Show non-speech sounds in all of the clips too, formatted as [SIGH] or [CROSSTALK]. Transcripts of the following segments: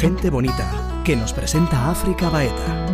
Gente bonita, que nos presenta África Baeta.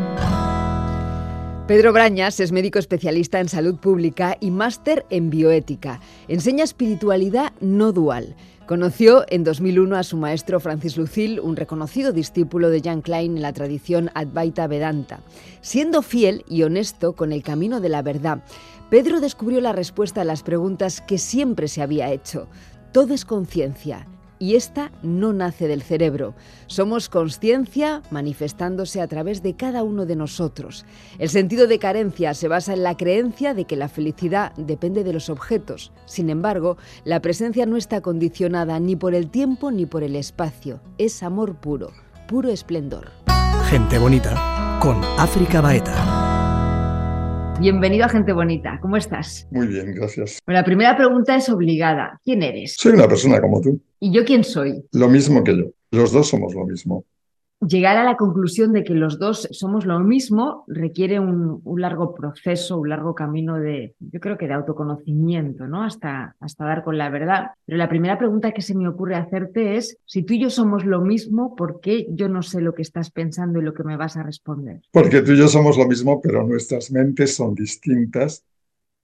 Pedro Brañas es médico especialista en salud pública y máster en bioética. Enseña espiritualidad no dual. Conoció en 2001 a su maestro Francis Lucil, un reconocido discípulo de Jan Klein en la tradición Advaita Vedanta. Siendo fiel y honesto con el camino de la verdad, Pedro descubrió la respuesta a las preguntas que siempre se había hecho. Todo es conciencia y esta no nace del cerebro. Somos conciencia manifestándose a través de cada uno de nosotros. El sentido de carencia se basa en la creencia de que la felicidad depende de los objetos. Sin embargo, la presencia no está condicionada ni por el tiempo ni por el espacio. Es amor puro, puro esplendor. Gente bonita con África Baeta. Bienvenido a Gente Bonita. ¿Cómo estás? Muy bien, gracias. Bueno, la primera pregunta es obligada. ¿Quién eres? Soy una persona como tú. ¿Y yo quién soy? Lo mismo que yo. Los dos somos lo mismo llegar a la conclusión de que los dos somos lo mismo requiere un, largo proceso, un largo camino de, yo creo que de autoconocimiento, ¿no? Hasta, hasta dar con la verdad. Pero la primera pregunta que se me ocurre hacerte es, si tú y yo somos lo mismo, ¿por qué yo no sé lo que estás pensando y lo que me vas a responder? Porque tú y yo somos lo mismo, pero nuestras mentes son distintas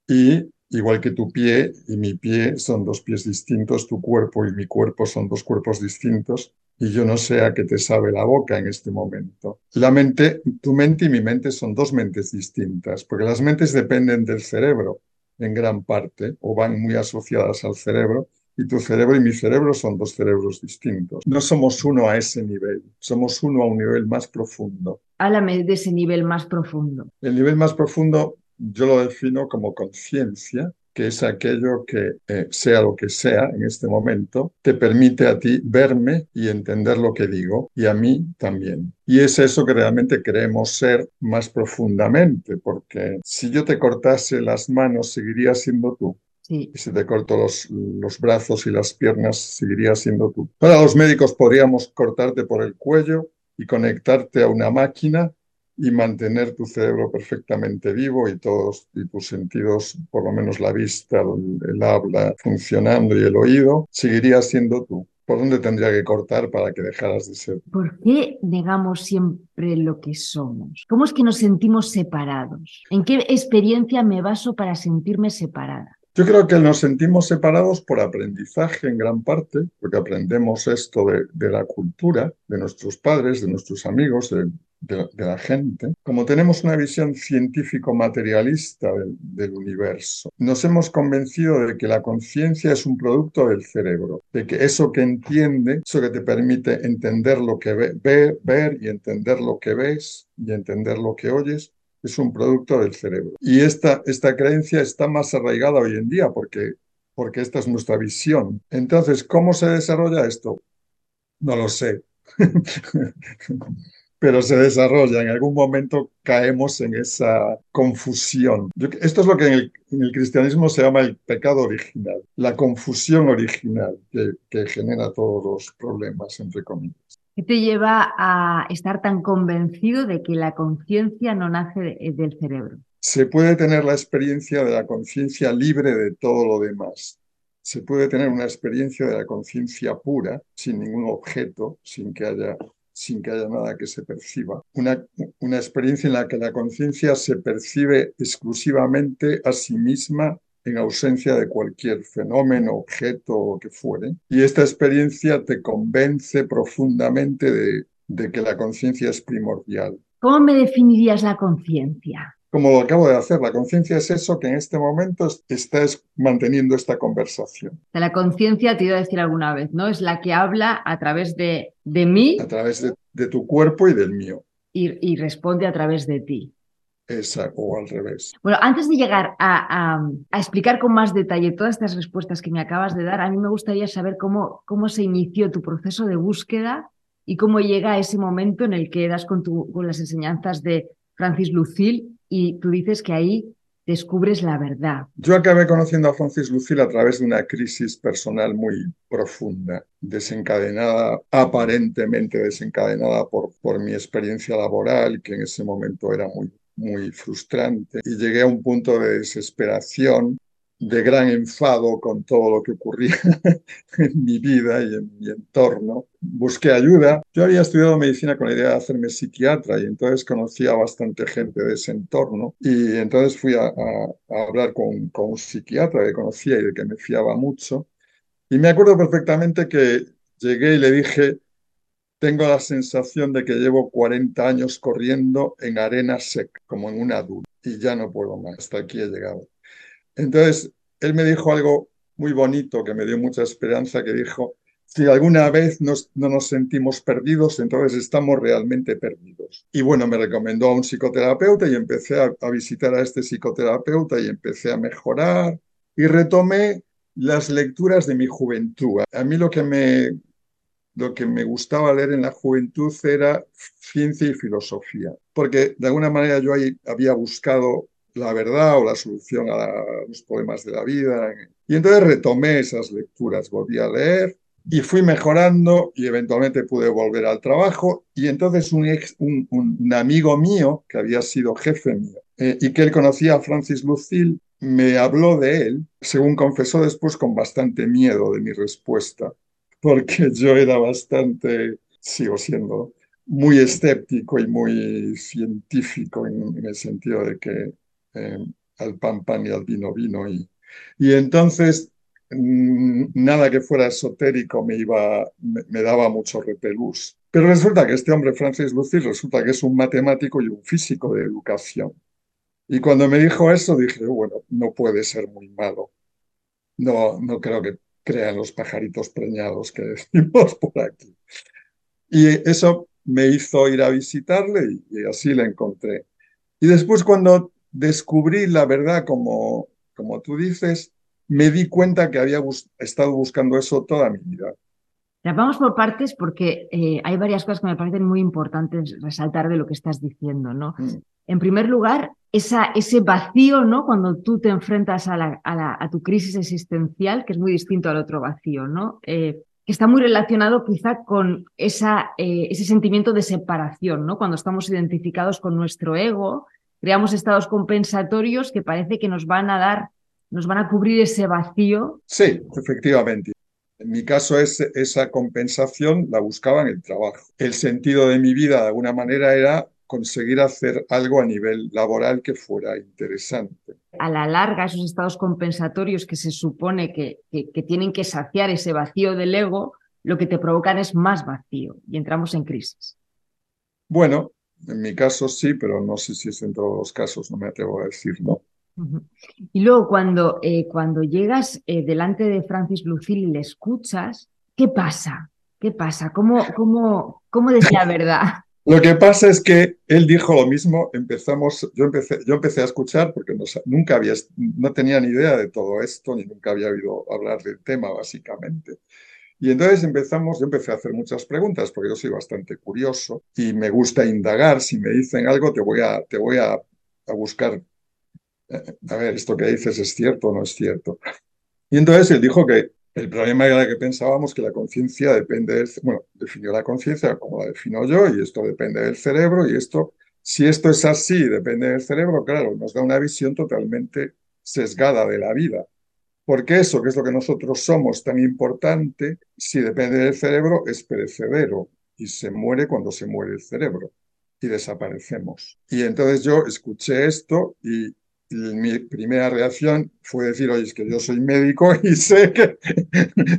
y igual que tu pie y mi pie son dos pies distintos, tu cuerpo y mi cuerpo son dos cuerpos distintos, y yo no sé a qué te sabe la boca en este momento. La mente, tu mente y mi mente son dos mentes distintas, porque las mentes dependen del cerebro en gran parte, o van muy asociadas al cerebro, y tu cerebro y mi cerebro son dos cerebros distintos. No somos uno a ese nivel, somos uno a un nivel más profundo. Háblame de ese nivel más profundo. El nivel más profundo yo lo defino como conciencia, que es aquello que, eh, sea lo que sea en este momento, te permite a ti verme y entender lo que digo y a mí también. Y es eso que realmente queremos ser más profundamente, porque si yo te cortase las manos, seguiría siendo tú. Y si te corto los, los brazos y las piernas, seguiría siendo tú. Para los médicos podríamos cortarte por el cuello y conectarte a una máquina y mantener tu cerebro perfectamente vivo y todos y tus sentidos, por lo menos la vista, el, habla funcionando y el oído, seguiría siendo tú. ¿Por dónde tendría que cortar para que dejaras de ser? ¿Por qué negamos siempre lo que somos? ¿Cómo es que nos sentimos separados? ¿En qué experiencia me baso para sentirme separada? Yo creo que nos sentimos separados por aprendizaje en gran parte, porque aprendemos esto de, de la cultura, de nuestros padres, de nuestros amigos, de, de, la gente, como tenemos una visión científico-materialista del, universo, nos hemos convencido de que la conciencia es un producto del cerebro, de que eso que entiende, eso que te permite entender lo que ve, ver y entender lo que ves y entender lo que oyes, es un producto del cerebro. Y esta, esta creencia está más arraigada hoy en día porque, porque esta es nuestra visión. Entonces, ¿cómo se desarrolla esto? No lo sé. [LAUGHS] pero se desarrolla. En algún momento caemos en esa confusión. esto es lo que en el, cristianismo se llama el pecado original, la confusión original que, que genera todos los problemas, entre comillas. ¿Qué te lleva a estar tan convencido de que la conciencia no nace del cerebro? Se puede tener la experiencia de la conciencia libre de todo lo demás. Se puede tener una experiencia de la conciencia pura, sin ningún objeto, sin que haya sin que haya nada que se perciba. Una, una experiencia en la que la conciencia se percibe exclusivamente a sí misma en ausencia de cualquier fenómeno, objeto o que fuere. Y esta experiencia te convence profundamente de, de que la conciencia es primordial. ¿Cómo me definirías la conciencia? Como lo acabo de hacer. La conciencia es eso que en este momento estás manteniendo esta conversación. La conciencia, te iba a decir alguna vez, ¿no? Es la que habla a través de, de mí. A través de, tu cuerpo y del mío. Y, responde a través de ti. Exacto, o al revés. Bueno, antes de llegar a, a, explicar con más detalle todas estas respuestas que me acabas de dar, a mí me gustaría saber cómo, cómo se inició tu proceso de búsqueda y cómo llega a ese momento en el que das con, tu, con las enseñanzas de Francis Lucille y tú dices que ahí descubres la verdad. Yo acabé conociendo a Francis Lucille a través de una crisis personal muy profunda, desencadenada, aparentemente desencadenada por, por mi experiencia laboral, que en ese momento era muy, muy frustrante. Y llegué a un punto de desesperación de gran enfado con todo lo que ocurría [LAUGHS] en mi vida y en mi entorno. Busqué ayuda. Yo había estudiado medicina con la idea de hacerme psiquiatra y entonces conocía bastante gente de ese entorno. Y entonces fui a, hablar con, con, un psiquiatra que conocía y de que me fiaba mucho. Y me acuerdo perfectamente que llegué y le dije, tengo la sensación de que llevo 40 años corriendo en arena seca, como en una duda, y ya no puedo más. Hasta aquí he llegado. Entonces, él me dijo algo muy bonito que me dio mucha esperanza, que dijo, si alguna vez no nos sentimos perdidos, entonces estamos realmente perdidos. Y bueno, me recomendó a un psicoterapeuta y empecé a, visitar a este psicoterapeuta y empecé a mejorar y retomé las lecturas de mi juventud. A mí lo que me, lo que me gustaba leer en la juventud era ciencia y filosofía, porque de alguna manera yo ahí había buscado la verdad o la solución a, los problemas de la vida. Y entonces retomé esas lecturas, volví a leer y fui mejorando y eventualmente pude volver al trabajo. Y entonces un, un, amigo mío, que había sido jefe mío eh, y que él conocía a Francis Lucille, me habló de él, según confesó después con bastante miedo de mi respuesta, porque [LAUGHS] yo era bastante, sigo siendo, muy escéptico y muy científico en el sentido de que eh, al pan pan y al vino vino. Y, y entonces mm, nada que fuera esotérico me, iba, me, daba mucho repelús. Pero resulta que este hombre, Francis Lucille, resulta que es un matemático y un físico de educación. Y cuando me dijo eso dije, bueno, no puede ser muy malo. No, no creo que crean los pajaritos preñados que [LAUGHS] decimos por aquí. Y eso me hizo ir a visitarle y así le encontré. Y después cuando descubrí la verdad, como, como tú dices, me di cuenta que había estado buscando eso toda mi vida. Vamos por partes porque eh, hay varias cosas que me parecen muy importantes resaltar de lo que estás diciendo, ¿no? Mm. En primer lugar, esa, ese vacío, ¿no? Cuando tú te enfrentas a, la, a, tu crisis existencial, que es muy distinto al otro vacío, ¿no? Eh, que está muy relacionado quizá con esa, eh, ese sentimiento de separación, ¿no? Cuando estamos identificados con nuestro ego, creamos estados compensatorios que parece que nos van a dar, nos van a cubrir ese vacío. Sí, efectivamente. En mi caso, es, esa compensación la buscaba en el trabajo. El sentido de mi vida, de alguna manera, era conseguir hacer algo a nivel laboral que fuera interesante. A la larga, esos estados compensatorios que se supone que, que tienen que saciar ese vacío del ego, lo que te provocan es más vacío y entramos en crisis. Bueno, en mi caso sí, pero no sé si es en todos los casos, no me atrevo a decir no. Y luego cuando, eh, cuando llegas eh, delante de Francis Lucille y le escuchas, ¿qué pasa? ¿Qué pasa? ¿Cómo, cómo, cómo decía la verdad? [LAUGHS] Lo que pasa es que él dijo lo mismo, empezamos, yo empecé, yo empecé a escuchar porque no, nunca había, no tenía ni idea de todo esto, ni nunca había oído hablar del tema, básicamente. Y entonces empezamos, yo empecé a hacer muchas preguntas porque yo soy bastante curioso y me gusta indagar. Si me dicen algo, te voy a, te voy a, a buscar, eh, a ver, esto que dices es cierto o no es cierto. Y entonces él dijo que el problema era que pensábamos que la conciencia depende del, bueno, definió la conciencia como la defino yo y esto depende del cerebro y esto, si esto es así, depende del cerebro, claro, nos da una visión totalmente sesgada de la vida. Porque eso, que es lo que nosotros somos tan importante, si depende del cerebro, es perecedero y se muere cuando se muere el cerebro y desaparecemos. Y entonces yo escuché esto y, mi primera reacción fue decir, oye, es que yo soy médico [LAUGHS] y sé que,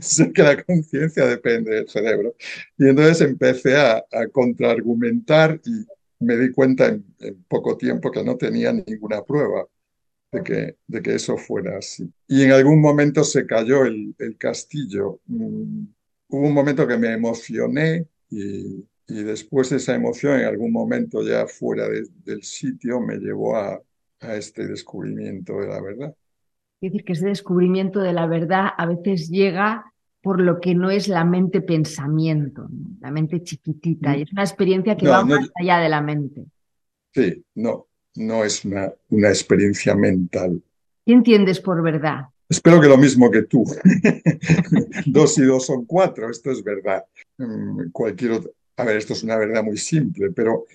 sé que la conciencia depende del cerebro. Y entonces empecé a, a contraargumentar y me di cuenta en poco tiempo que no tenía ninguna prueba de que, de que eso fuera así. Y en algún momento se cayó el, el castillo. Mm, hubo un momento que me emocioné y, y, después esa emoción en algún momento ya fuera del sitio me llevó a, a este descubrimiento de la verdad. Es decir, que ese descubrimiento de la verdad a veces llega por lo que no es la mente pensamiento, la mente chiquitita, y es una experiencia que va más allá de la mente. Sí, no, no es una, una experiencia mental. ¿Qué entiendes por verdad? Espero que lo mismo que tú. [LAUGHS] dos y dos son cuatro, esto es verdad. Mm, cualquier A ver, esto es una verdad muy simple, pero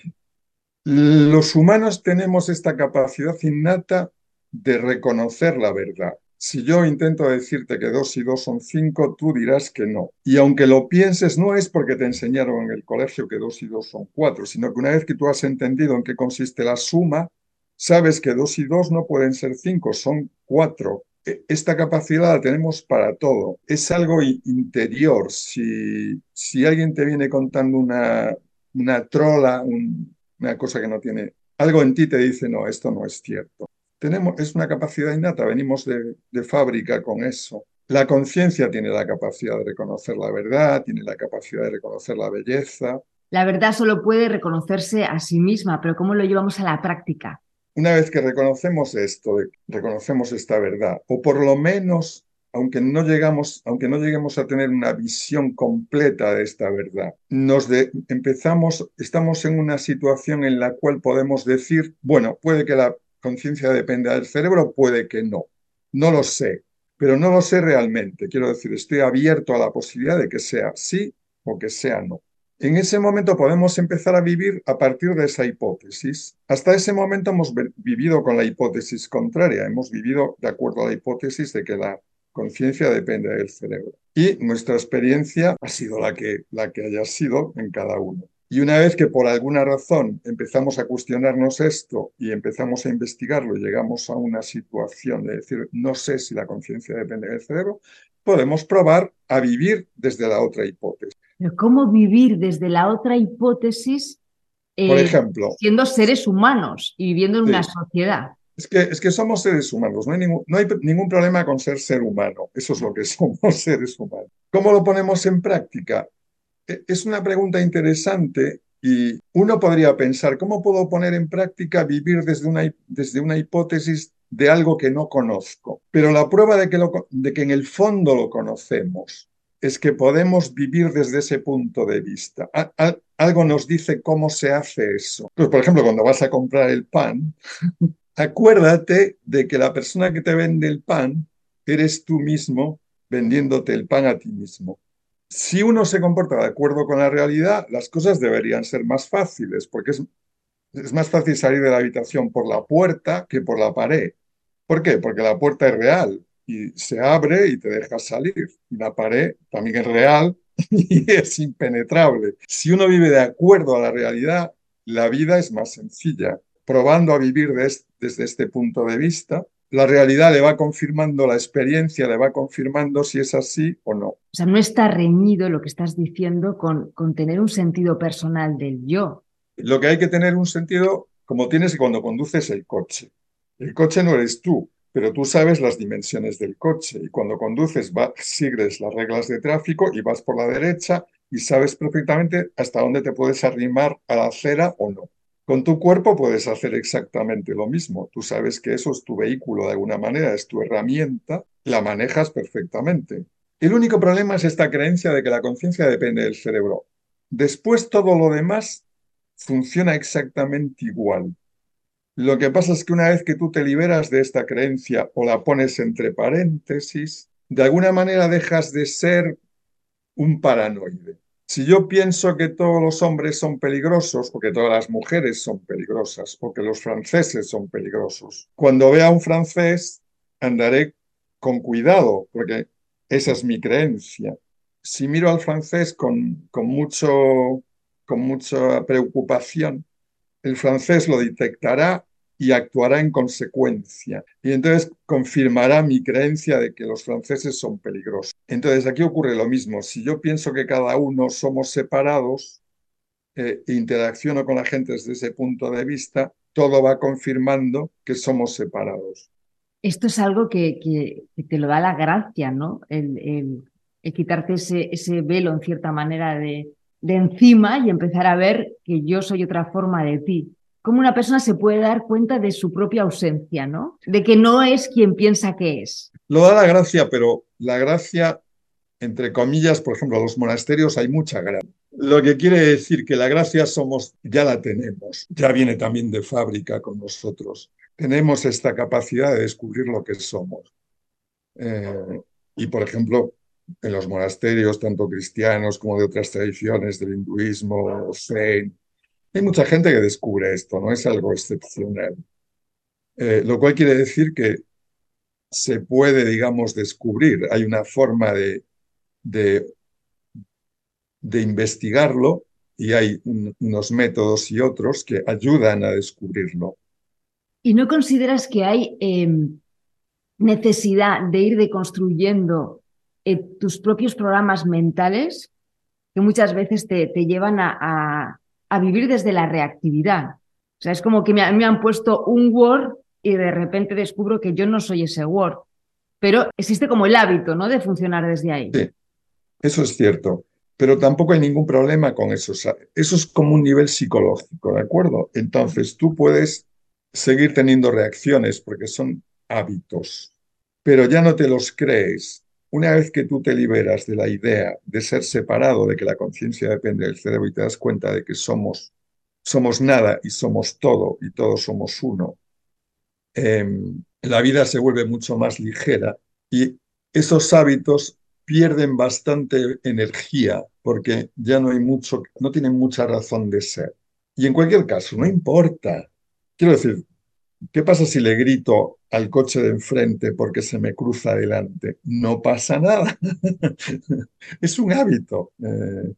los humanos tenemos esta capacidad innata de reconocer la verdad. Si yo intento decirte que dos y dos son cinco, tú dirás que no. Y aunque lo pienses, no es porque te enseñaron en el colegio que dos y dos son cuatro, sino que una vez que tú has entendido en qué consiste la suma, sabes que dos y dos no pueden ser cinco, son cuatro. E, esta capacidad la tenemos para todo. Es algo interior. Si, si alguien te viene contando una, una trola, una cosa que no tiene, algo en ti te dice, no, esto no es cierto tenemos, es una capacidad innata, venimos de, de fábrica con eso. La conciencia tiene la capacidad de reconocer la verdad, tiene la capacidad de reconocer la belleza. La verdad solo puede reconocerse a sí misma, pero ¿cómo lo llevamos a la práctica? Una vez que reconocemos esto, reconocemos esta verdad, o por lo menos, aunque no, llegamos, aunque no lleguemos a tener una visión completa de esta verdad, nos de, empezamos, estamos en una situación en la cual podemos decir, bueno, puede que la conciencia depende del cerebro? Puede que no. No lo sé, pero no lo sé realmente. Quiero decir, estoy abierto a la posibilidad de que sea sí o que sea no. En ese momento podemos empezar a vivir a partir de esa hipótesis. Hasta ese momento hemos vivido con la hipótesis contraria, hemos vivido de acuerdo a la hipótesis de que la conciencia depende del cerebro. Y nuestra experiencia ha sido la que, la que haya sido en cada uno. Y una vez que por alguna razón empezamos a cuestionarnos esto y empezamos a investigarlo llegamos a una situación de decir, no sé si la conciencia depende del cerebro, podemos probar a vivir desde la otra hipótesis. ¿Cómo vivir desde la otra hipótesis? por eh, ejemplo. Siendo seres humanos y viviendo en una sociedad. Es que, es que somos seres humanos, no hay, ningún, no hay ningún problema con ser ser humano, eso es lo que [LAUGHS] somos seres humanos. ¿Cómo lo ponemos en práctica? E, es una pregunta interesante y uno podría pensar, ¿cómo puedo poner en práctica vivir desde una, desde una hipótesis de algo que no conozco? Pero la prueba de que, de que en el fondo lo conocemos es que podemos vivir desde ese punto de vista. algo nos dice cómo se hace eso. Pues, por ejemplo, cuando vas a comprar el pan, [LAUGHS] acuérdate de que la persona que te vende el pan eres tú mismo vendiéndote el pan a ti mismo si uno se comporta de acuerdo con la realidad, las cosas deberían ser más fáciles, porque es, más fácil salir de la habitación por la puerta que por la pared. ¿Por qué? Porque la puerta es real y se abre y te deja salir. Y la pared también es real [LAUGHS] y es impenetrable. Si uno vive de acuerdo a la realidad, la vida es más sencilla. Probando a vivir desde este punto de vista, la realidad le va confirmando, la experiencia le va confirmando si es así o no. O sea, no está reñido lo que estás diciendo con, con tener un sentido personal del yo. Lo que hay que tener un sentido como tienes cuando conduces el coche. El coche no eres tú, pero tú sabes las dimensiones del coche y cuando conduces va, sigues las reglas de tráfico y vas por la derecha y sabes perfectamente hasta dónde te puedes arrimar a la acera o no. Con tu cuerpo puedes hacer exactamente lo mismo. Tú sabes que eso es tu vehículo de alguna manera, es tu herramienta, la manejas perfectamente. El único problema es esta creencia de que la conciencia depende del cerebro. Después todo lo demás funciona exactamente igual. Lo que pasa es que una vez que tú te liberas de esta creencia o la pones entre paréntesis, de alguna manera dejas de ser un paranoide. Si yo pienso que todos los hombres son peligrosos, o que todas las mujeres son peligrosas, o que los franceses son peligrosos, cuando vea a un francés andaré con cuidado, porque esa es mi creencia. Si miro al francés con, con, mucho, con mucha preocupación, el francés lo detectará y actuará en consecuencia. Y entonces confirmará mi creencia de que los franceses son peligrosos. Entonces aquí ocurre lo mismo. Si yo pienso que cada uno somos separados eh, e interacciono con la gente desde ese punto de vista, todo va confirmando que somos separados. Esto es algo que, que, te lo da la gracia, ¿no? El, quitarte ese, ese, velo en cierta manera de, de encima y empezar a ver que yo soy otra forma de ti cómo una persona se puede dar cuenta de su propia ausencia, ¿no? De que no es quien piensa que es. Lo da la gracia, pero la gracia, entre comillas, por ejemplo, los monasterios hay mucha gracia. Lo que quiere decir que la gracia somos, ya la tenemos, ya viene también de fábrica con nosotros. Tenemos esta capacidad de descubrir lo que somos. Eh, y, por ejemplo, en los monasterios, tanto cristianos como de otras tradiciones, del hinduismo, zen, hay mucha gente que descubre esto, no es algo excepcional. Eh, lo cual quiere decir que se puede, digamos, descubrir. Hay una forma de, de, investigarlo y hay unos métodos y otros que ayudan a descubrirlo. ¿Y no consideras que hay em, necesidad de ir deconstruyendo eh, tus propios programas mentales que muchas veces te, te llevan a, vivir desde la reactividad? O sea, es como que me, me han puesto un Word y de repente descubro que yo no soy ese Word. Pero existe como el hábito, ¿no? De funcionar desde ahí. Sí, eso es cierto pero tampoco hay ningún problema con eso. Eso es como un nivel psicológico, ¿de acuerdo? Entonces tú puedes seguir teniendo reacciones porque son hábitos, pero ya no te los crees. Una vez que tú te liberas de la idea de ser separado, de que la conciencia depende del cerebro y te das cuenta de que somos, somos nada y somos todo y todos somos uno, em, la vida se vuelve mucho más ligera y esos hábitos pierden bastante energía porque ya no no tienen mucha razón de ser. Y en cualquier caso, no importa. Quiero decir, ¿qué pasa si le grito al coche de enfrente porque se me cruza adelante? No pasa nada. [LAUGHS] es un hábito. Eh,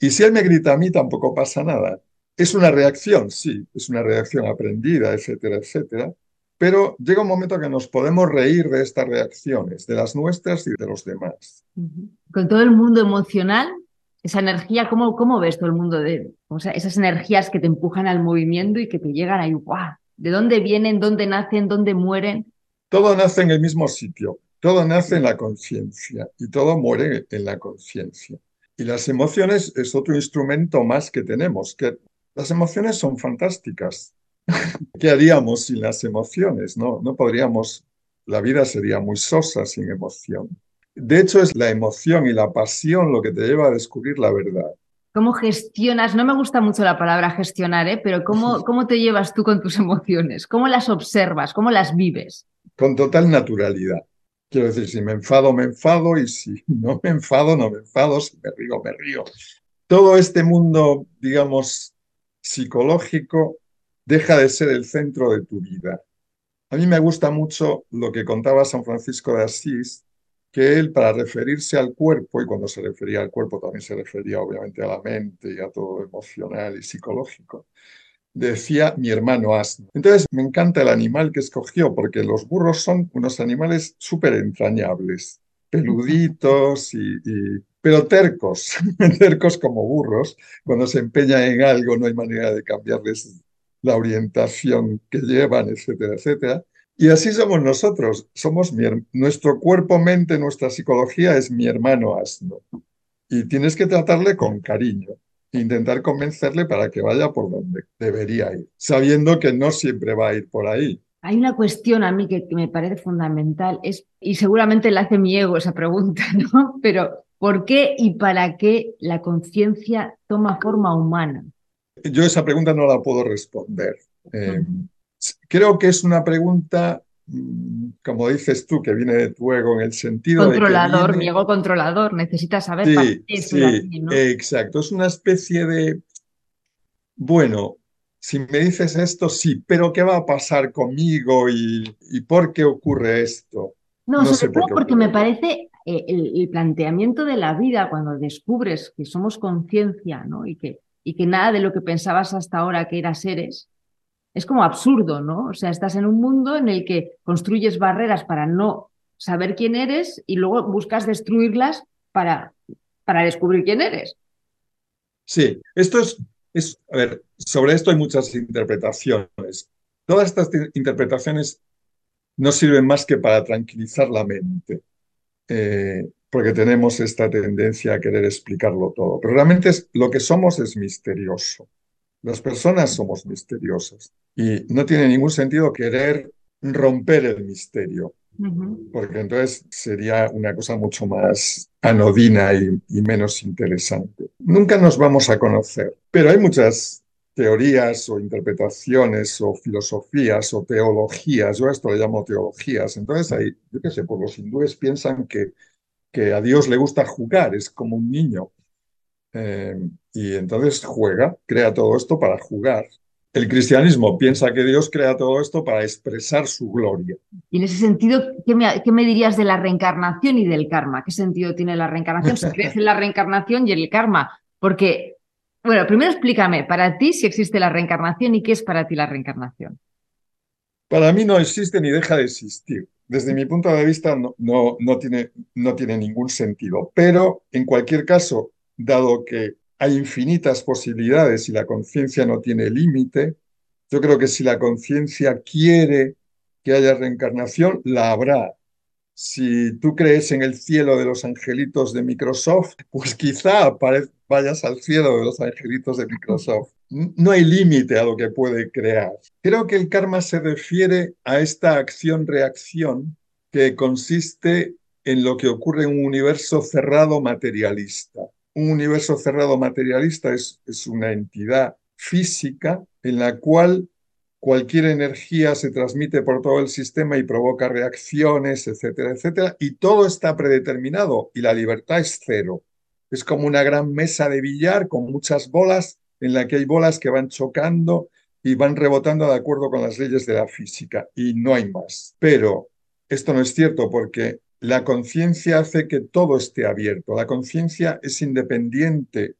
y si él me grita a mí, tampoco pasa nada. Es una reacción, sí, es una reacción aprendida, etcétera, etcétera. Pero llega un momento que nos podemos reír de estas reacciones, de las nuestras y de los demás. Con todo el mundo emocional, esa energía, ¿cómo, cómo ves todo el mundo de o sea, esas energías que te empujan al movimiento y que te llegan ahí, ¡guau! ¿De dónde vienen? ¿Dónde nacen? ¿Dónde mueren? Todo nace en el mismo sitio, todo nace en la conciencia y todo muere en la conciencia. Y las emociones es otro instrumento más que tenemos, que las emociones son fantásticas. [LAUGHS] ¿Qué haríamos sin las emociones? No, no podríamos, la vida sería muy sosa sin emoción. De hecho, es la emoción y la pasión lo que te lleva a descubrir la verdad. ¿Cómo gestionas? No me gusta mucho la palabra gestionar, ¿eh? pero ¿cómo, ¿cómo te llevas tú con tus [LAUGHS] emociones? ¿Cómo las observas? ¿Cómo las vives? Con total naturalidad. Quiero decir, si me enfado, me enfado, y si [LAUGHS] no me enfado, no me enfado, si me río, me río. Todo este mundo, digamos, psicológico deja de ser el centro de tu vida. A mí me gusta mucho lo que contaba San Francisco de Asís, que él para referirse al cuerpo, y cuando se refería al cuerpo también se refería obviamente a la mente y a todo emocional y psicológico, decía mi hermano asno. Entonces me encanta el animal que escogió, porque los burros son unos animales súper entrañables, peluditos y, pero tercos, [LAUGHS] tercos como burros. Cuando se empeñan en algo no hay manera de cambiarles la orientación que llevan, etcétera, etcétera. Y así somos nosotros, somos nuestro cuerpo, mente, nuestra psicología es mi hermano asno. Y tienes que tratarle con cariño, intentar convencerle para que vaya por donde debería ir, sabiendo que no siempre va a ir por ahí. Hay una cuestión a mí que, me parece fundamental, es, y seguramente le hace mi ego esa pregunta, [LAUGHS] ¿no? Pero, ¿por qué y para qué la conciencia toma forma humana? yo esa pregunta no la puedo responder. Eh, creo que es una pregunta, mm, como dices tú, que viene de tu ego en el sentido controlador, de mi ego controlador, necesita saber sí, para qué sí, exacto, es una especie de, bueno, si me dices esto, sí, pero ¿qué va a pasar conmigo y, por qué ocurre esto? No, sobre todo porque me parece eh, el, el, planteamiento de la vida cuando descubres que somos conciencia, ¿no? Y que y que nada de lo que pensabas hasta ahora que eras eres, es como absurdo, ¿no? O sea, estás en un mundo en el que construyes barreras para no saber quién eres y luego buscas destruirlas para, para descubrir quién eres. Sí, esto es, a ver, sobre esto hay muchas interpretaciones. Todas estas interpretaciones no sirven más que para tranquilizar la mente. Eh, porque tenemos esta tendencia a querer explicarlo todo. Pero realmente es, lo que somos es misterioso. Las personas somos misteriosas y no tiene ningún sentido querer romper el misterio, porque entonces sería una cosa mucho más anodina y, y menos interesante. Nunca nos vamos a conocer, pero hay muchas teorías o interpretaciones o filosofías o teologías, yo a esto le llamo teologías, entonces hay, yo qué sé, pues los hindúes piensan que que a Dios le gusta jugar, es como un niño. Eh, y entonces juega, crea todo esto para jugar. El cristianismo piensa que Dios crea todo esto para expresar su gloria. Y en ese sentido, ¿qué me, dirías de la reencarnación y del karma? ¿Qué sentido tiene la reencarnación? ¿Se crees en la reencarnación y el karma? Porque, bueno, primero explícame, para ti si existe la reencarnación y qué es para ti la reencarnación. Para mí no existe ni deja de existir. Desde mi punto de vista no, no, no, tiene, no tiene ningún sentido. Pero en cualquier caso, dado que hay infinitas posibilidades y la conciencia no tiene límite. Yo creo que si la conciencia quiere que haya reencarnación, la habrá. Si tú crees en el cielo de los angelitos de Microsoft, pues quizá vayas al cielo de los angelitos de Microsoft. No hay límite a lo que puede crear. Creo que el karma se refiere a esta acción-reacción que consiste en lo que ocurre en un universo cerrado materialista un universo cerrado materialista es, es una entidad física en la cual cualquier energía se transmite por todo el sistema y provoca reacciones, etcétera, etcétera, y todo está predeterminado y la libertad es cero. Es como una gran mesa de billar con muchas bolas en la que hay bolas que van chocando y van rebotando de acuerdo con las leyes de la física y no hay más. Pero esto no es cierto porque la conciencia hace que todo esté abierto. La conciencia es independiente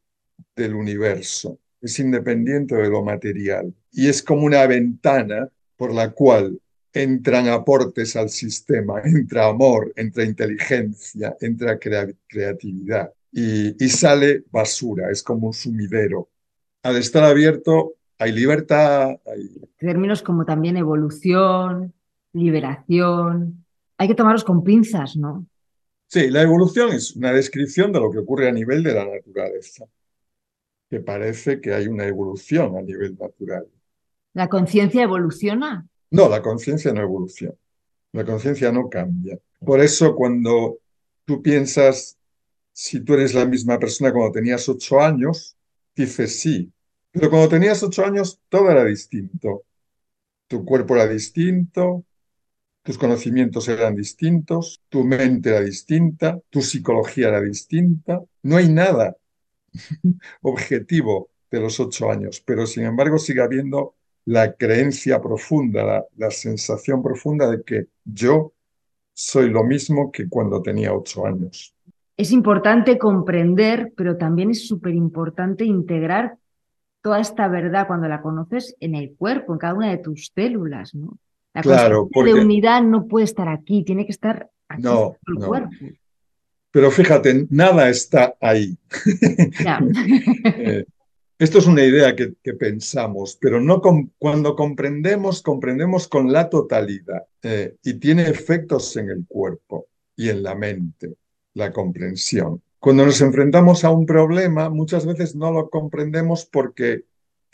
del universo, es independiente de lo material y es como una ventana por la cual entran aportes al sistema, entra amor, entra inteligencia, entra creatividad y, sale basura, es como un sumidero. Al estar abierto hay libertad. Términos como también evolución, liberación, hay que tomarlos con pinzas, ¿no? Sí, la evolución es una descripción de lo que ocurre a nivel de la naturaleza, que parece que hay una evolución a nivel natural. ¿La conciencia evoluciona? No, la conciencia no evoluciona. La conciencia no cambia. Por eso cuando tú piensas, si tú eres la misma persona cuando tenías ocho años, dices sí. Pero cuando tenías ocho años, todo era distinto. Tu cuerpo era distinto, tus conocimientos eran distintos, tu mente era distinta, tu psicología era distinta. No hay nada [LAUGHS] objetivo de los ocho años, pero sin embargo sigue habiendo la creencia profunda, la, sensación profunda de que yo soy lo mismo que cuando tenía ocho años. Es importante comprender, pero también es súper importante integrar toda esta verdad cuando la conoces en el cuerpo, en cada una de tus células, ¿no? La claro, de unidad no puede estar aquí, tiene que estar aquí no, el cuerpo. Pero fíjate, nada está ahí. [LAUGHS] Eh, esto es una idea que, pensamos, pero no cuando comprendemos, comprendemos con la totalidad eh, y tiene efectos en el cuerpo y en la mente, la comprensión. Cuando nos enfrentamos a un problema, muchas veces no lo comprendemos porque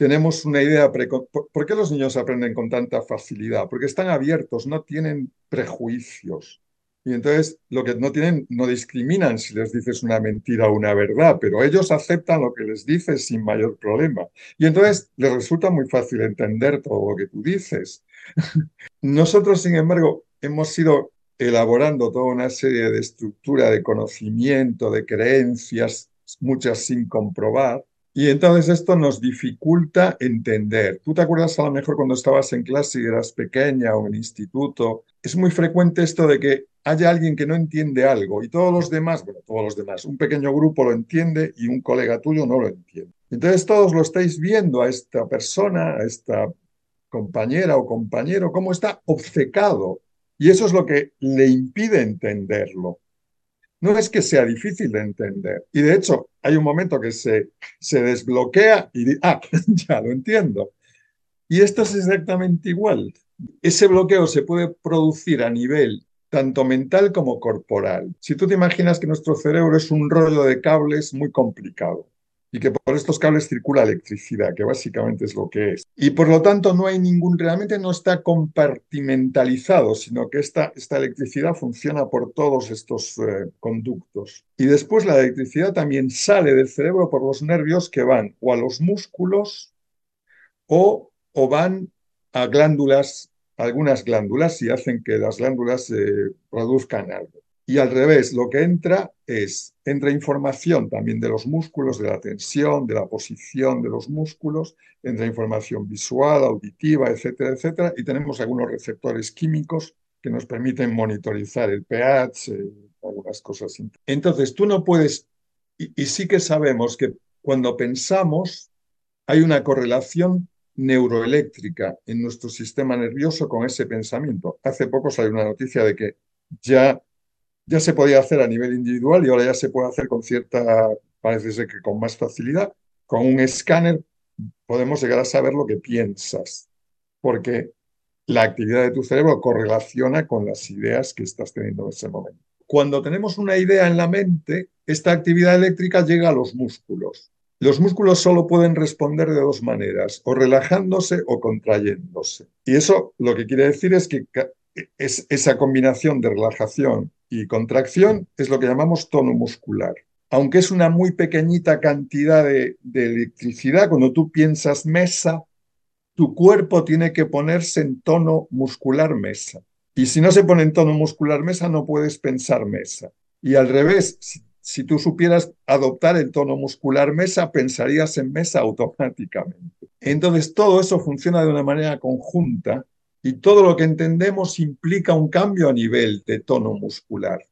tenemos una idea. ¿Por qué los niños aprenden con tanta facilidad? Porque están abiertos, no tienen prejuicios. Y entonces lo que no tienen, no discriminan si les dices una mentira o una verdad, pero ellos aceptan lo que les dices sin mayor problema. Y entonces les resulta muy fácil entender todo lo que tú dices. [LAUGHS] Nosotros, sin embargo, hemos ido elaborando toda una serie de estructura de conocimiento, de creencias, muchas sin comprobar, y entonces esto nos dificulta entender. Tú te acuerdas a lo mejor cuando estabas en clase y eras pequeña o en instituto. Es muy frecuente esto de que haya alguien que no entiende algo y todos los demás, bueno, todos los demás, un pequeño grupo lo entiende y un colega tuyo no lo entiende. Entonces todos lo estáis viendo a esta persona, a esta compañera o compañero, cómo está obcecado. Y eso es lo que le impide entenderlo no es que sea difícil de entender. Y de hecho, hay un momento que se, se desbloquea y ah, [LAUGHS] ya lo entiendo. Y esto es exactamente igual. Ese bloqueo se puede producir a nivel tanto mental como corporal. Si tú te imaginas que nuestro cerebro es un rollo de cables muy complicado, y que por estos cables circula electricidad, que básicamente es lo que es. Y por lo tanto no hay ningún, realmente no está compartimentalizado, sino que esta, esta electricidad funciona por todos estos eh, conductos. Y después la electricidad también sale del cerebro por los nervios que van o a los músculos o, o van a glándulas, algunas glándulas y hacen que las glándulas eh, produzcan algo. Y al revés, lo que entra es, entra información también de los músculos, de la tensión, de la posición de los músculos, entra información visual, auditiva, etcétera, etcétera, y tenemos algunos receptores químicos que nos permiten monitorizar el pH, algunas cosas. Entonces, tú no puedes, y, sí que sabemos que cuando pensamos hay una correlación neuroeléctrica en nuestro sistema nervioso con ese pensamiento. Hace poco salió una noticia de que ya, ya se podía hacer a nivel individual y ahora ya se puede hacer con cierta, parece ser que con más facilidad. Con un escáner podemos llegar a saber lo que piensas, porque la actividad de tu cerebro correlaciona con las ideas que estás teniendo en ese momento. Cuando tenemos una idea en la mente, esta actividad eléctrica llega a los músculos. Los músculos solo pueden responder de dos maneras, o relajándose o contrayéndose. Y eso lo que quiere decir es que es esa combinación de relajación y contracción es lo que llamamos tono muscular. Aunque es una muy pequeñita cantidad de, electricidad, cuando tú piensas mesa, tu cuerpo tiene que ponerse en tono muscular mesa. Y si no se pone en tono muscular mesa, no puedes pensar mesa. Y al revés, si, tú supieras adoptar el tono muscular mesa, pensarías en mesa automáticamente. Entonces, todo eso funciona de una manera conjunta y todo lo que entendemos implica un cambio a nivel de tono muscular.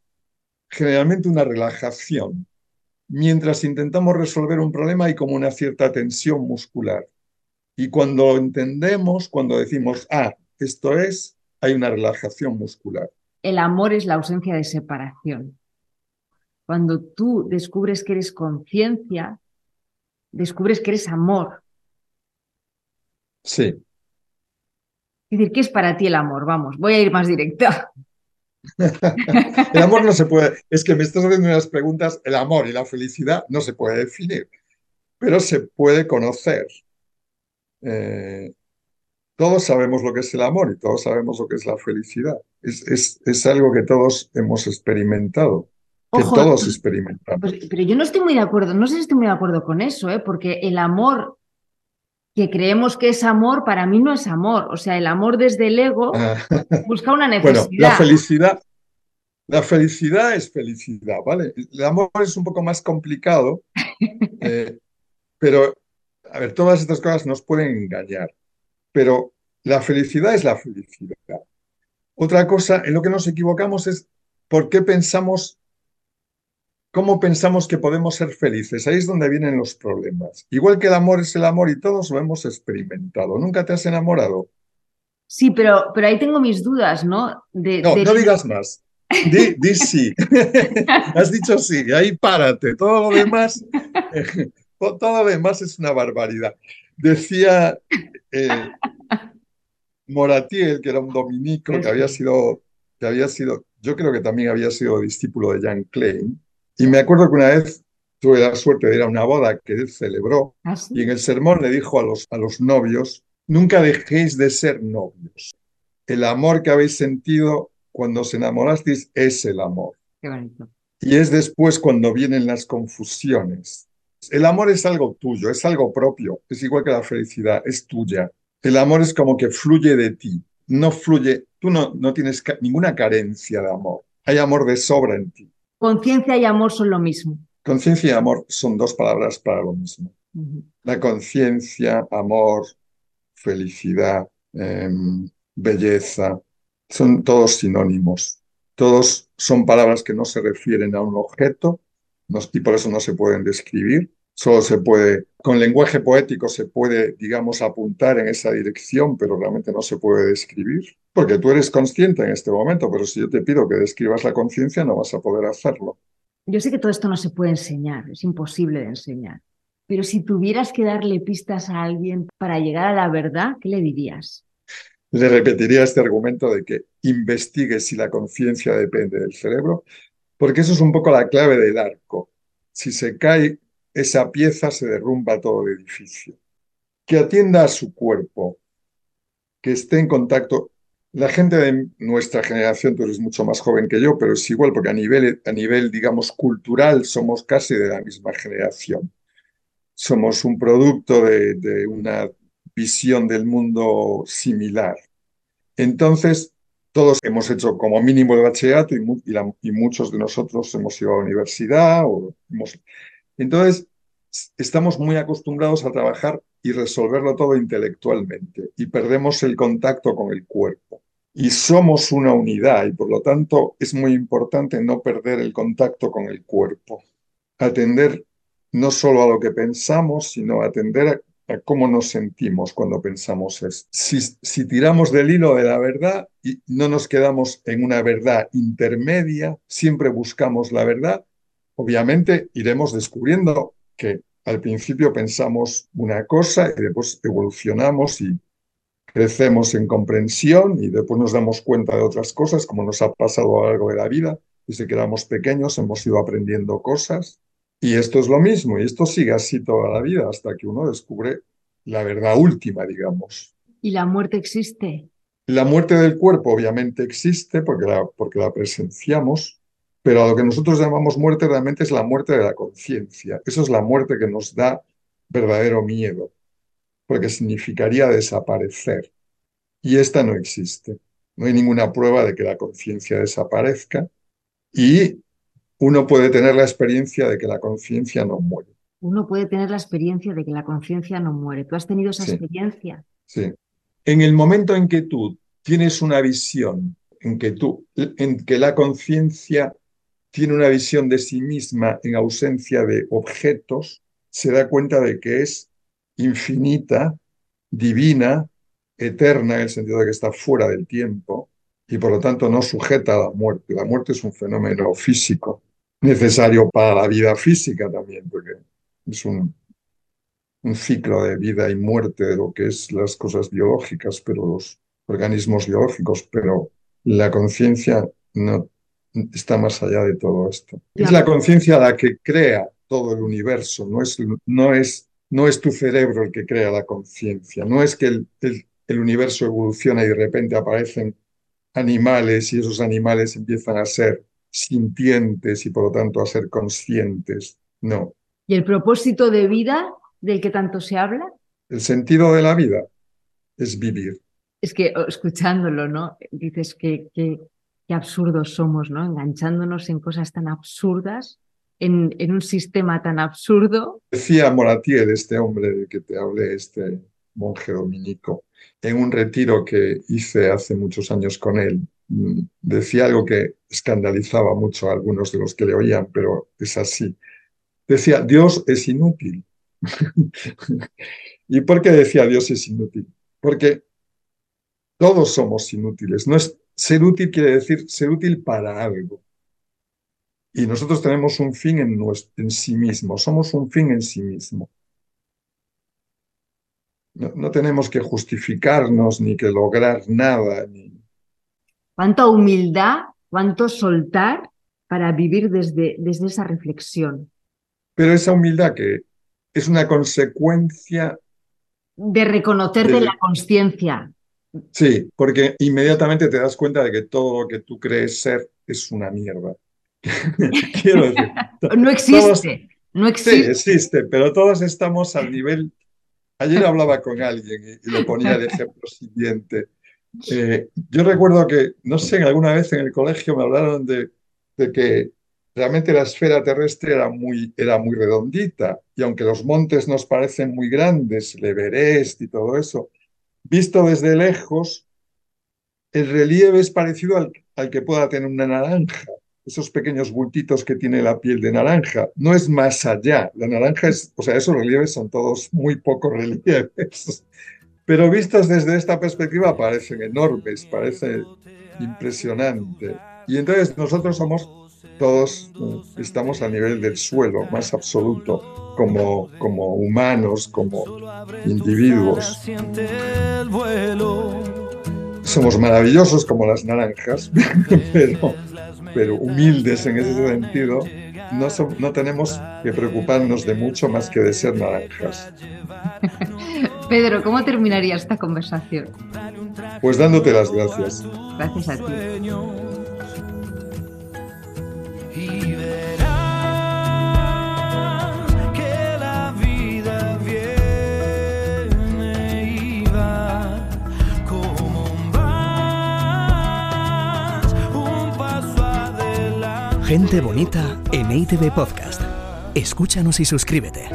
Generalmente una relajación. Mientras intentamos resolver un problema hay como una cierta tensión muscular. Y cuando entendemos, cuando decimos, ah, esto es, hay una relajación muscular. El amor es la ausencia de separación. Cuando tú descubres que eres conciencia, descubres que eres amor. Sí. Es decir, ¿qué es para ti el amor? Vamos, voy a ir más directa. [LAUGHS] el amor no se puede, es que me estás haciendo unas preguntas, el amor y la felicidad no se puede definir, pero se puede conocer. Eh, todos sabemos lo que es el amor y todos sabemos lo que es la felicidad. Es, es, algo que todos hemos experimentado, que todos experimentamos. Pues, pero yo no estoy muy de acuerdo, no sé si estoy muy de acuerdo con eso, ¿eh? porque el amor que creemos que es amor, para mí no es amor. O sea, el amor desde el ego ah. [LAUGHS] busca una necesidad. Bueno, la felicidad, la felicidad es felicidad, ¿vale? El amor es un poco más complicado, [LAUGHS] eh, pero, a ver, todas estas cosas nos pueden engañar pero la felicidad es la felicidad. Otra cosa en lo que nos equivocamos es por qué pensamos, cómo pensamos que podemos ser felices. Ahí es donde vienen los problemas. Igual que el amor es el amor y todos lo hemos experimentado. ¿Nunca te has enamorado? Sí, pero, pero ahí tengo mis dudas, ¿no? no, no digas más. Di, sí. [LAUGHS] Has dicho sí, ahí párate. Todo lo demás, [LAUGHS] todo lo demás es una barbaridad. Decía eh, Moratiel, que era un dominico, que había sido, que había sido, yo creo que también había sido discípulo de Jan Klein, y me acuerdo que una vez tuve la suerte de ir a una boda que él celebró, ¿Ah, y en el sermón le dijo a los, a los novios, nunca dejéis de ser novios. El amor que habéis sentido cuando os enamorasteis es el amor. Y es después cuando vienen las confusiones. El amor es algo tuyo, es algo propio, es igual que la felicidad, es tuya. El amor es como que fluye de ti, no fluye, tú no, no tienes ninguna carencia de amor, hay amor de sobra en ti. Conciencia y amor son lo mismo. Conciencia y amor son dos palabras para lo mismo. La conciencia, amor, felicidad, em, belleza, son todos sinónimos. Todos son palabras que no se refieren a un objeto, y por eso no se pueden describir. Solo se puede, con lenguaje poético se puede, digamos, apuntar en esa dirección, pero realmente no se puede describir, porque tú eres consciente en este momento, pero si yo te pido que describas la conciencia, no vas a poder hacerlo. Yo sé que todo esto no se puede enseñar, es imposible de enseñar, pero si tuvieras que darle pistas a alguien para llegar a la verdad, ¿qué le dirías? Le repetiría este argumento de que investigue si la conciencia depende del cerebro porque eso es un poco la clave del arco. Si se cae esa pieza, se derrumba todo el edificio. Que atienda a su cuerpo, que esté en contacto. La gente de nuestra generación, tú eres mucho más joven que yo, pero es igual porque a nivel, a nivel, digamos, cultural somos casi de la misma generación. Somos un producto de, una visión del mundo similar. Entonces, todos hemos hecho como mínimo el bachillerato y, y, muchos de nosotros hemos ido a la universidad. O hemos... Entonces, estamos muy acostumbrados a trabajar y resolverlo todo intelectualmente y perdemos el contacto con el cuerpo. Y somos una unidad y por lo tanto es muy importante no perder el contacto con el cuerpo. Atender no solo a lo que pensamos, sino atender a, cómo nos sentimos cuando pensamos esto. Si, si tiramos del hilo de la verdad y no nos quedamos en una verdad intermedia, siempre buscamos la verdad, obviamente iremos descubriendo que al principio pensamos una cosa y después evolucionamos y crecemos en comprensión y después nos damos cuenta de otras cosas, como nos ha pasado a lo largo de la vida. Desde que éramos pequeños hemos ido aprendiendo cosas y esto es lo mismo y esto sigue así toda la vida hasta que uno descubre la verdad última, digamos. ¿Y la muerte existe? La muerte del cuerpo obviamente existe porque la, porque la presenciamos, pero a lo que nosotros llamamos muerte realmente es la muerte de la conciencia. Eso es la muerte que nos da verdadero miedo, porque significaría desaparecer. Y esta no existe. No hay ninguna prueba de que la conciencia desaparezca y uno puede tener la experiencia de que la conciencia no muere. Uno puede tener la experiencia de que la conciencia no muere. ¿Tú has tenido esa experiencia? Sí. En el momento en que tú tienes una visión, en que tú, en que la conciencia tiene una visión de sí misma en ausencia de objetos, se da cuenta de que es infinita, divina, eterna, en el sentido de que está fuera del tiempo y por lo tanto no sujeta a la muerte. La muerte es un fenómeno físico, necesario para la vida física también, porque es un, un ciclo de vida y muerte de lo que es las cosas biológicas, pero los organismos biológicos, pero la conciencia no está más allá de todo esto. Es la conciencia la que crea todo el universo, no es, no es, no es tu cerebro el que crea la conciencia, no es que el, el, universo evoluciona y de repente aparecen animales y esos animales empiezan a ser sintientes y por lo tanto a ser conscientes, no. ¿Y el propósito de vida del que tanto se habla? El sentido de la vida es vivir. Es que escuchándolo, ¿no? Dices que, que qué absurdos somos, ¿no? Enganchándonos en cosas tan absurdas, en, en un sistema tan absurdo. Decía Moratier, este hombre de que te hablé, este monje dominico, en un retiro que hice hace muchos años con él, mm, decía algo que escandalizaba mucho a algunos de los que le oían, pero es así. Decía, Dios es inútil. [LAUGHS] ¿Y por qué decía Dios es inútil? Porque todos somos inútiles. No es, ser útil quiere decir ser útil para algo. Y nosotros tenemos un fin en, en sí mismo, somos un fin en sí mismo. No, tenemos que justificarnos ni que lograr nada. Ni... ¿Cuánta humildad, cuánto soltar para vivir desde, desde esa reflexión? Pero esa humildad que es una consecuencia... De reconocerte la conciencia, Sí, porque inmediatamente te das cuenta de que todo lo que tú crees ser es una mierda. [LAUGHS] Quiero decir, no existe, no existe. Sí, existe, pero todos estamos al nivel. Ayer hablaba con alguien y, le ponía el ejemplo siguiente. Eh, yo recuerdo que, no sé, alguna vez en el colegio me hablaron de, de que realmente la esfera terrestre era muy, era muy redondita y aunque los montes nos parecen muy grandes, el Everest y todo eso, Visto desde lejos, el relieve es parecido al, que pueda tener una naranja, esos pequeños bultitos que tiene la piel de naranja. No es más allá. La naranja es, o sea, esos relieves son todos muy pocos relieves. [LAUGHS] Pero vistos desde esta perspectiva parecen enormes, parece impresionante. Y entonces nosotros somos todos, estamos a nivel del suelo más absoluto como, como humanos, como individuos. Somos maravillosos como las naranjas, [LAUGHS] pero, pero humildes en ese sentido. No, no tenemos que preocuparnos de mucho más que de ser naranjas. [LAUGHS] Pedro, ¿cómo terminaría esta conversación? Pues dándote las gracias. Gracias a ti. Gente bonita en ITV Podcast. Escúchanos y suscríbete.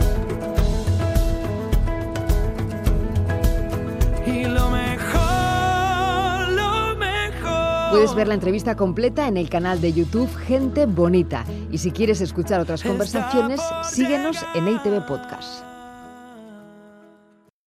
Y lo mejor, lo mejor. Puedes ver la entrevista completa en el canal de YouTube Gente Bonita. Y si quieres escuchar otras conversaciones, síguenos en ITV Podcast.